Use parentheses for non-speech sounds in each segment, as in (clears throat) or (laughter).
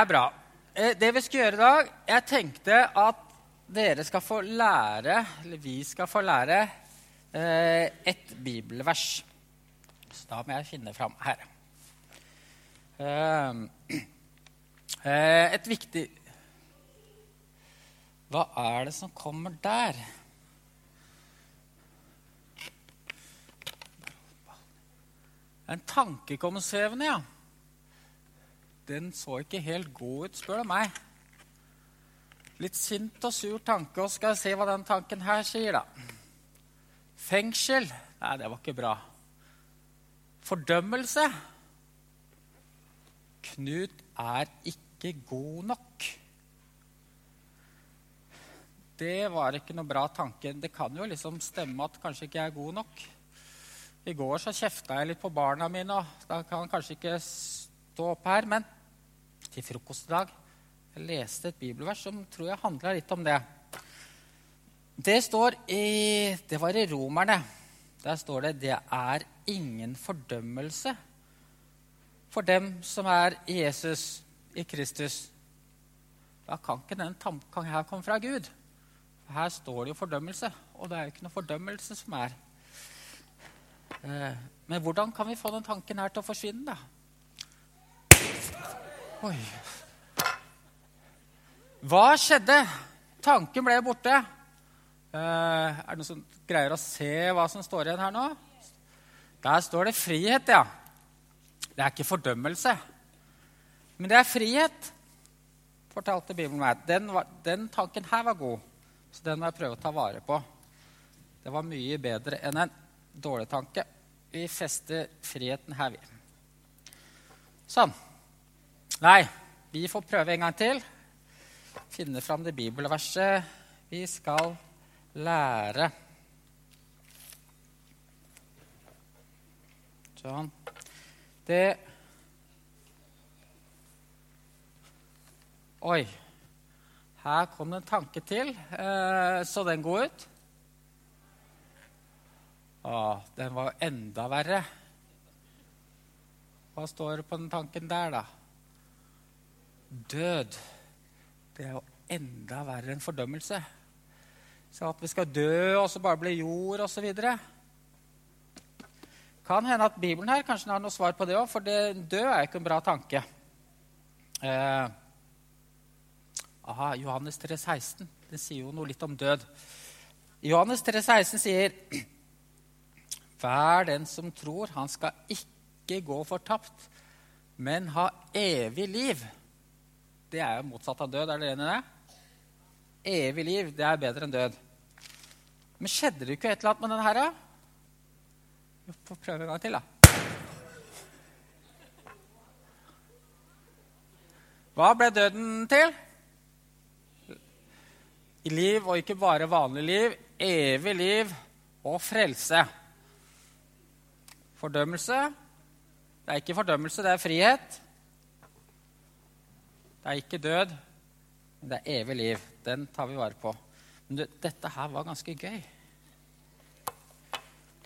Er bra. Eh, Det vi skal gjøre i dag Jeg tenkte at dere skal få lære, eller vi skal få lære, eh, et bibelvers. Så da må jeg finne fram her. Eh, eh, Et viktig Hva er det som kommer der? En tanke kommer svevende, ja. Den så ikke helt god ut, spør du meg. Litt sint og sur tanke, og skal jeg se hva den tanken her sier, da. Fengsel. Nei, det var ikke bra. Fordømmelse. Knut er ikke god nok. Det var ikke noe bra tanke. Det kan jo liksom stemme at kanskje ikke jeg er god nok. I går så kjefta jeg litt på barna mine, og da kan jeg kanskje ikke stå opp her. Men til frokost i dag jeg leste et bibelvers som tror jeg handla litt om det. Det står i Det var i Romerne. Der står det 'Det er ingen fordømmelse for dem som er Jesus, i Kristus'. Da kan ikke den tanken her komme fra Gud. For her står det jo fordømmelse, og det er jo ikke noe fordømmelse som er. Eh, Men hvordan kan vi få den tanken her til å forsvinne, da? Oi. Hva skjedde? Tanken ble borte. Eh, er det noen som greier å se hva som står igjen her nå? Der står det frihet, ja. Det er ikke fordømmelse. Men det er frihet, fortalte Bibelen meg. Den, var, den tanken her var god, så den må jeg prøve å ta vare på. Det var mye bedre enn en dårlig tanke. Vi fester friheten her, vi. Sånn. Nei, vi får prøve en gang til. Finne fram det bibelverset vi skal lære. Sånn. Det Oi. Her kom det en tanke til. Eh, så den god ut? Å, den var enda verre. Hva står det på den tanken der, da? Død. Det er jo enda verre enn fordømmelse. Så at vi skal dø, og så bare bli jord, osv. Kan hende at Bibelen her kanskje har noe svar på det òg, for det, død er ikke en bra tanke. Eh, aha, Johannes 3, 16. Det sier jo noe litt om død. Johannes 3, 16 sier (clears throat) Hver den som tror, han skal ikke gå fortapt, men ha evig liv. Det er jo motsatt av død. Er dere enig i det? Evig liv, det er bedre enn død. Men skjedde det ikke et eller annet med den her? Vi får prøve en gang til, da. Hva ble døden til? I liv, og ikke bare vanlig liv. Evig liv og frelse. Fordømmelse Det er ikke fordømmelse, det er frihet. Er ikke død, men det er evig liv. Den tar vi vare på. Men du, dette her var ganske gøy.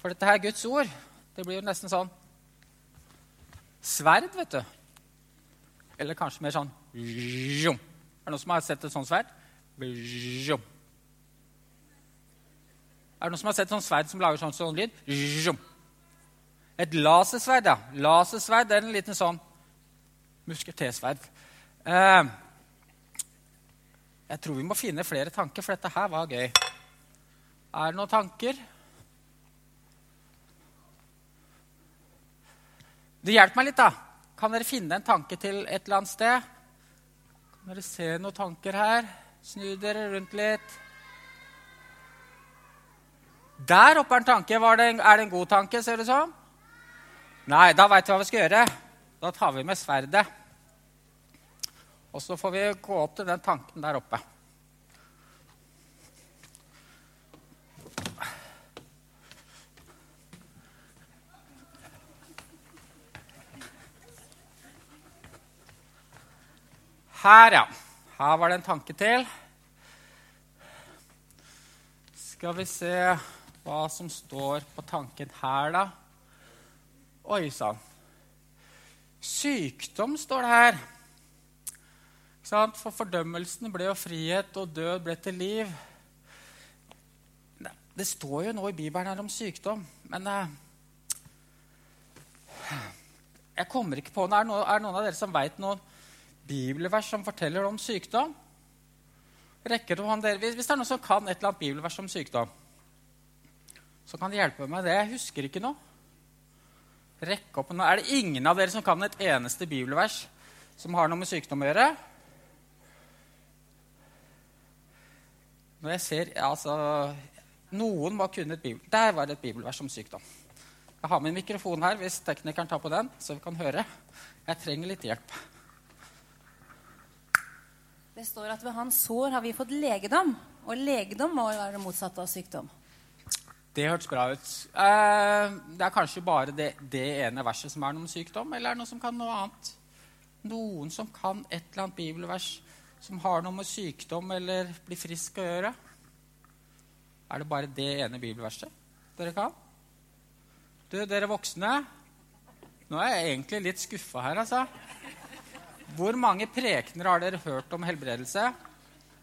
For dette her er Guds ord. Det blir jo nesten sånn sverd, vet du. Eller kanskje mer sånn Er det noen som har sett et sånt sverd? Er det noen som har sett et sånt sverd som lager sånn, sånn lyd? Et lasersverd, ja. Lasersverd er en liten sånn musketersverd. Eh, jeg tror vi må finne flere tanker, for dette her var gøy. Er det noen tanker? Det hjelper meg litt, da. Kan dere finne en tanke til et eller annet sted? Kan dere se noen tanker her? Snu dere rundt litt. Der oppe er en tanke. Det en, er det en god tanke, ser det ut som? Nei, da veit vi hva vi skal gjøre. Da tar vi med sverdet. Og så får vi gå opp til den tanken der oppe. Her, ja. Her var det en tanke til. Skal vi se hva som står på tanken her, da. Oi sann. Sykdom står det her. For fordømmelsen ble jo frihet, og død ble til liv. Det står jo nå i Bibelen her om sykdom, men eh, jeg kommer ikke på noe. Er, er noen av dere som veit noen bibelvers som forteller om sykdom? Rekker det dere, Hvis det er noen som kan et eller annet bibelvers om sykdom, så kan de hjelpe meg med det. Jeg husker ikke noe. Rekk opp noe. Er det ingen av dere som kan et eneste bibelvers som har noe med sykdom å gjøre? Når jeg ser altså, Noen må kunne et bibel. Der var det et bibelvers om sykdom. Jeg har min mikrofon her hvis teknikeren tar på den, så vi kan høre. Jeg trenger litt hjelp. Det står at ved hans sår har vi fått legedom. Og legedom må være det motsatte av sykdom. Det hørtes bra ut. Eh, det er kanskje bare det, det, ene verset som er noe om sykdom, eller er det noe som kan noe annet? Noen som kan et eller annet bibelvers som har noe med sykdom eller bli frisk å gjøre? Er det bare det ene bibelverset dere kan? Du, dere voksne, nå er jeg egentlig litt skuffa her, altså. Hvor mange prekener har dere hørt om helbredelse?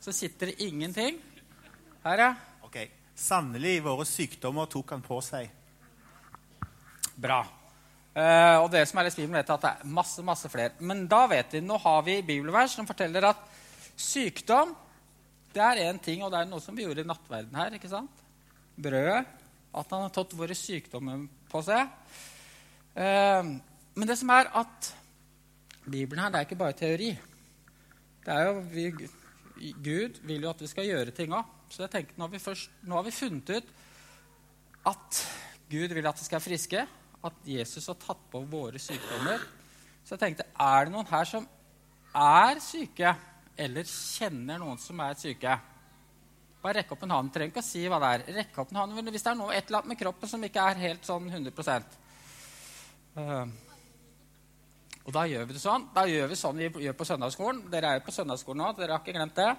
Så sitter det ingenting. Her, ja. Ok. Sannelig, våre sykdommer tok han på seg. Bra. Uh, og dere som er litt Bibelen, vet at det er masse masse flere. Men da vet vi, nå har vi bibelvers som forteller at Sykdom det er én ting, og det er noe som vi gjorde i nattverden her. ikke sant? Brødet. At han har tatt våre sykdommer på seg. Eh, men det som er at Bibelen her det er ikke bare teori. Det er jo vi, Gud vil jo at vi skal gjøre ting òg. Så jeg tenkte, nå har, først, nå har vi funnet ut at Gud vil at vi skal være friske. At Jesus har tatt på våre sykdommer. Så jeg tenkte, er det noen her som er syke? Eller kjenner noen som er syke. Bare rekk opp en hånd. Trenger ikke å si hva det er. Rekk opp en hånd hvis det er noe, et eller annet med kroppen som ikke er helt sånn 100 uh, eh, Og da gjør vi det sånn. Da gjør vi sånn vi gjør på søndagsskolen. Dere er jo på søndagsskolen nå. Dere har ikke glemt det.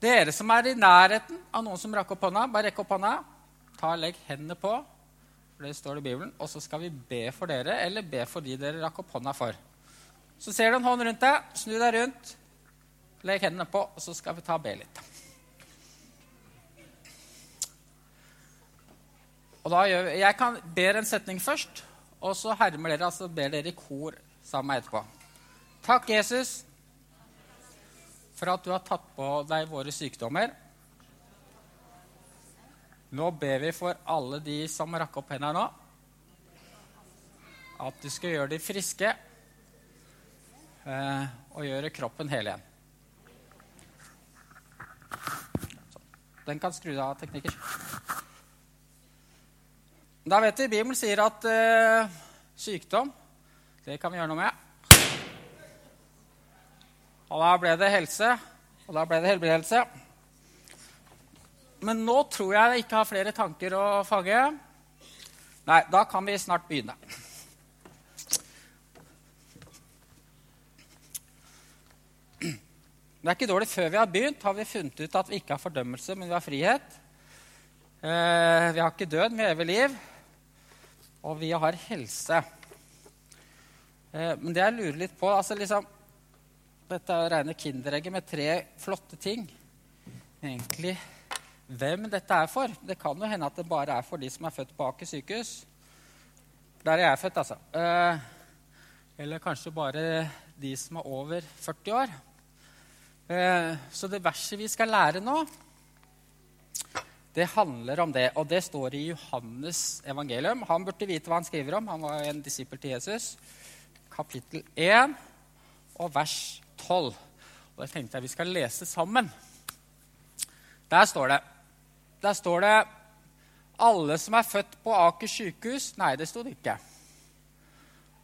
Dere som er i nærheten av noen som rakk opp hånda, bare rekk opp hånda. Ta Legg hendene på, for det står det i Bibelen. Og så skal vi be for dere, eller be for de dere rakk opp hånda for. Så ser du en hånd rundt deg. Snu deg rundt. Legg hendene på, og så skal vi ta og be litt. Og da gjør vi, Jeg kan ber en setning først, og så hermer dere, altså ber dere i kor sammen med etterpå. Takk, Jesus, for at du har tatt på deg våre sykdommer. Nå ber vi for alle de som rakk opp hendene nå, at du skal gjøre dem friske eh, og gjøre kroppen hel igjen. Den kan skru av teknikker. Da vet vi Bibelen sier at uh, sykdom, det kan vi gjøre noe med. Og da ble det helse, og da ble det helbredelse. Men nå tror jeg jeg ikke har flere tanker å fange. Nei, da kan vi snart begynne. Det er ikke dårlig. Før vi har begynt, har vi funnet ut at vi ikke har fordømmelse, men vi har frihet. Eh, vi har ikke død, vi har evig liv. Og vi har helse. Eh, men det jeg lurer litt på altså liksom, Dette er rene kinderegget med tre flotte ting. Egentlig hvem dette er for. Det kan jo hende at det bare er for de som er født på Aker sykehus. Der er jeg født, altså. Eh, eller kanskje bare de som er over 40 år. Eh, så det verset vi skal lære nå, det handler om det. Og det står i Johannes evangelium. Han burde vite hva han skriver om. Han var en disippel til Jesus. Kapittel 1 og vers 12. Og det tenkte jeg vi skal lese sammen. Der står det Der står det alle som er født på Aker sykehus Nei, det sto det ikke.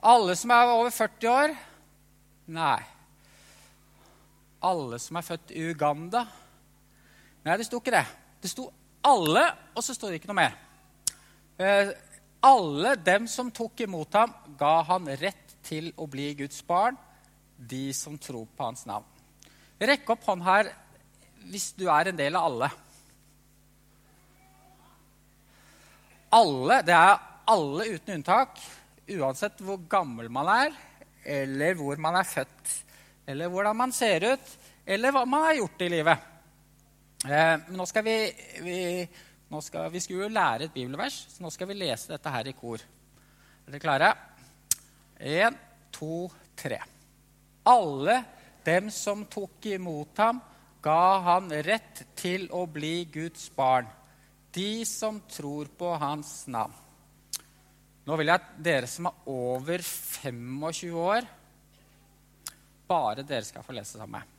Alle som er over 40 år? Nei alle som er født i Uganda. Nei, det sto ikke det. Det sto alle, og så sto det ikke noe mer. Eh, alle dem som tok imot ham, ga han rett til å bli Guds barn, de som tror på hans navn. Rekk opp hånd her hvis du er en del av alle. Alle, det er alle uten unntak, uansett hvor gammel man er, eller hvor man er født eller hvordan man ser ut, eller hva man har gjort i livet. Eh, nå skal vi, vi, nå skal, vi skulle jo lære et bibelvers, så nå skal vi lese dette her i kor. Er dere klare? Én, to, tre. Alle dem som tok imot ham, ga han rett til å bli Guds barn, de som tror på hans navn. Nå vil jeg at dere som er over 25 år, bare dere skal få lese sammen.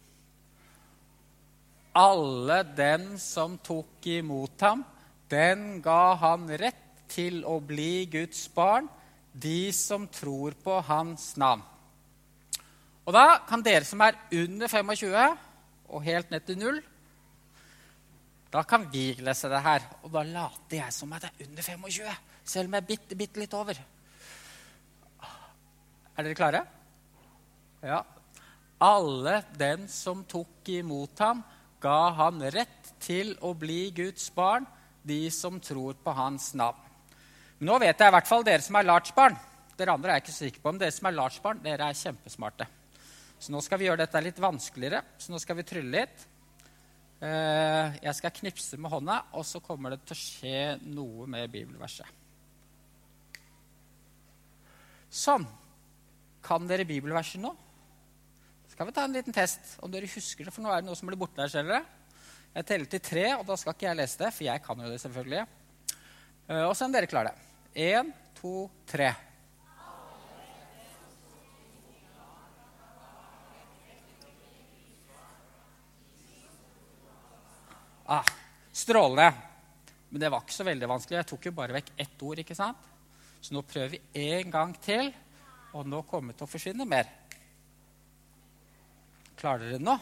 Alle den som tok imot ham, den ga han rett til å bli Guds barn, de som tror på hans navn. Og da kan dere som er under 25 og helt ned til null, da kan vi lese det her. Og da later jeg som at jeg er under 25, selv om jeg er bitte, bitte litt over. Er dere klare? Ja. Alle den som tok imot ham, ga han rett til å bli Guds barn, de som tror på hans navn. Men nå vet jeg i hvert fall dere som er large-barn. Dere andre er jeg ikke sikker på, men dere som er large-barn, dere er kjempesmarte. Så nå skal vi gjøre dette litt vanskeligere. Så nå skal vi trylle litt. Eh, jeg skal knipse med hånda, og så kommer det til å skje noe med bibelverset. Sånn. Kan dere bibelverset nå? Skal vi ta en liten test om dere husker det, for nå er det noe som blir borte her. Ser dere? Jeg teller til tre, og da skal ikke jeg lese det, for jeg kan jo det selvfølgelig. Eh, og så om dere klarer det. Én, to, tre. Ah, strålende. Men det var ikke så veldig vanskelig. Jeg tok jo bare vekk ett ord. ikke sant? Så nå prøver vi en gang til, og nå kommer det til å forsvinne mer. Klarer dere det nå?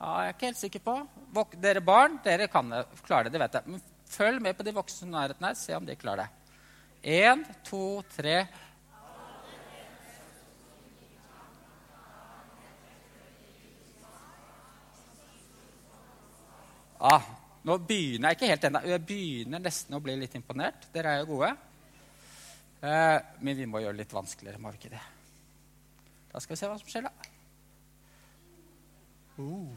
Ja, jeg er ikke helt sikker på. Dere barn, dere kan klare det. det vet jeg. Men følg med på de voksne i nærheten her. Se om de klarer det. Én, to, tre. Ah, nå begynner jeg ikke helt ennå. Jeg begynner nesten å bli litt imponert. Dere er jo gode. Eh, men vi må gjøre det litt vanskeligere, må vi ikke det? Da skal vi se hva som skjer, da. Uh.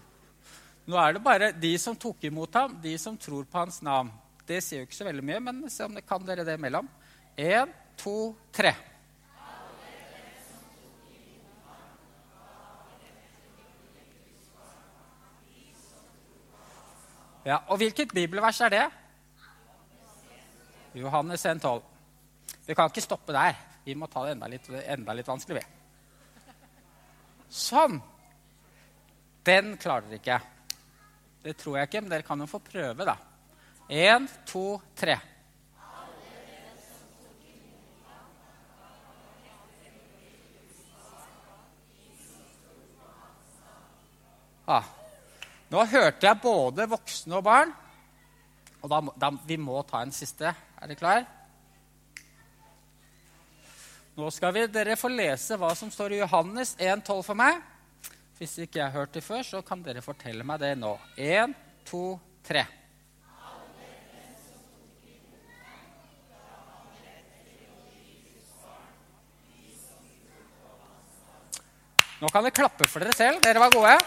Nå er det bare de som tok imot ham, de som tror på hans navn. Det sier jo ikke så veldig mye, men se om det kan dere det imellom. Én, to, tre. Ja, Og hvilket bibelvers er det? Johannes 1,12. Vi kan ikke stoppe der. Vi må ta det enda litt, enda litt vanskelig. ved. Sånn. Den klarer dere ikke. Det tror jeg ikke, men dere kan jo få prøve, da. Én, to, tre. Ah. Nå hørte jeg både voksne og barn. Og da, da, vi må ta en siste. Er dere klar? Nå skal vi, dere få lese hva som står i Johannes 1,12 for meg. Hvis ikke jeg har hørt det før, så kan dere fortelle meg det nå. Én, to, tre. Nå kan dere klappe for dere selv. Dere var gode.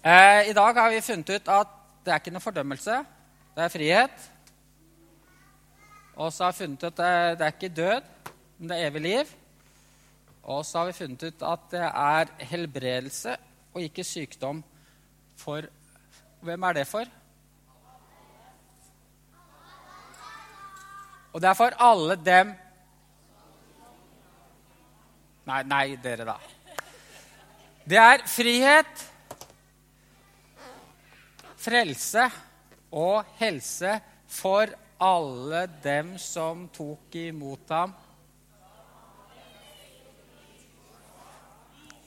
Eh, I dag har vi funnet ut at det er ikke noe fordømmelse, det er frihet. Og så har vi funnet ut at det er ikke død, men det er evig liv. Og så har vi funnet ut at det er helbredelse og ikke sykdom for Hvem er det for? Og det er for alle dem Nei, nei, dere, da. Det er frihet frelse og helse for alle dem som tok imot ham.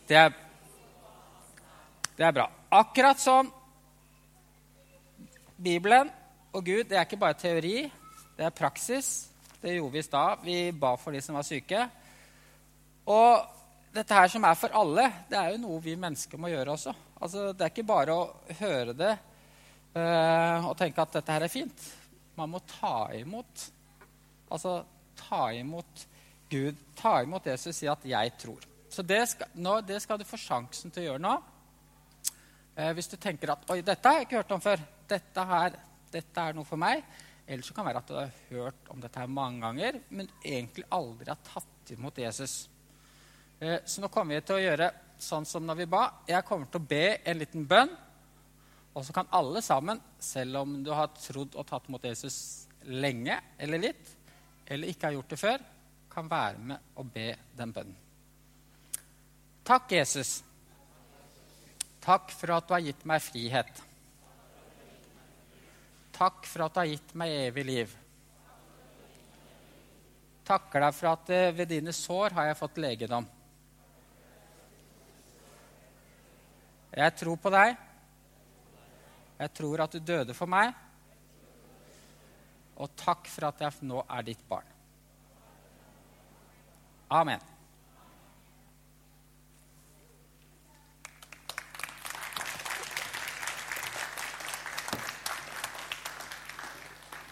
Det er, det er bra. Akkurat som Bibelen og Gud, det er ikke bare teori, det er praksis. Det gjorde vi i stad. Vi ba for de som var syke. Og dette her som er for alle, det er jo noe vi mennesker må gjøre også. Altså, det er ikke bare å høre det uh, og tenke at dette her er fint. Man må ta imot. Altså ta imot Gud, ta imot Jesus si at 'jeg tror'. Så det skal, nå, det skal du få sjansen til å gjøre nå. Eh, hvis du tenker at 'oi, dette har jeg ikke hørt om før', dette, her, dette er noe for meg. Eller så kan det være at du har hørt om dette her mange ganger, men egentlig aldri har tatt imot Jesus. Eh, så nå kommer vi til å gjøre sånn som når vi ba. Jeg kommer til å be en liten bønn. Og så kan alle sammen, selv om du har trodd og tatt imot Jesus lenge eller litt, eller ikke har gjort det før, kan være med og be den bønnen. Takk, Jesus. Takk for at du har gitt meg frihet. Takk for at du har gitt meg evig liv. Takker deg for at eh, ved dine sår har jeg fått legedom. Jeg tror på deg. Jeg tror at du døde for meg. Og takk for at jeg nå er ditt barn. Amen.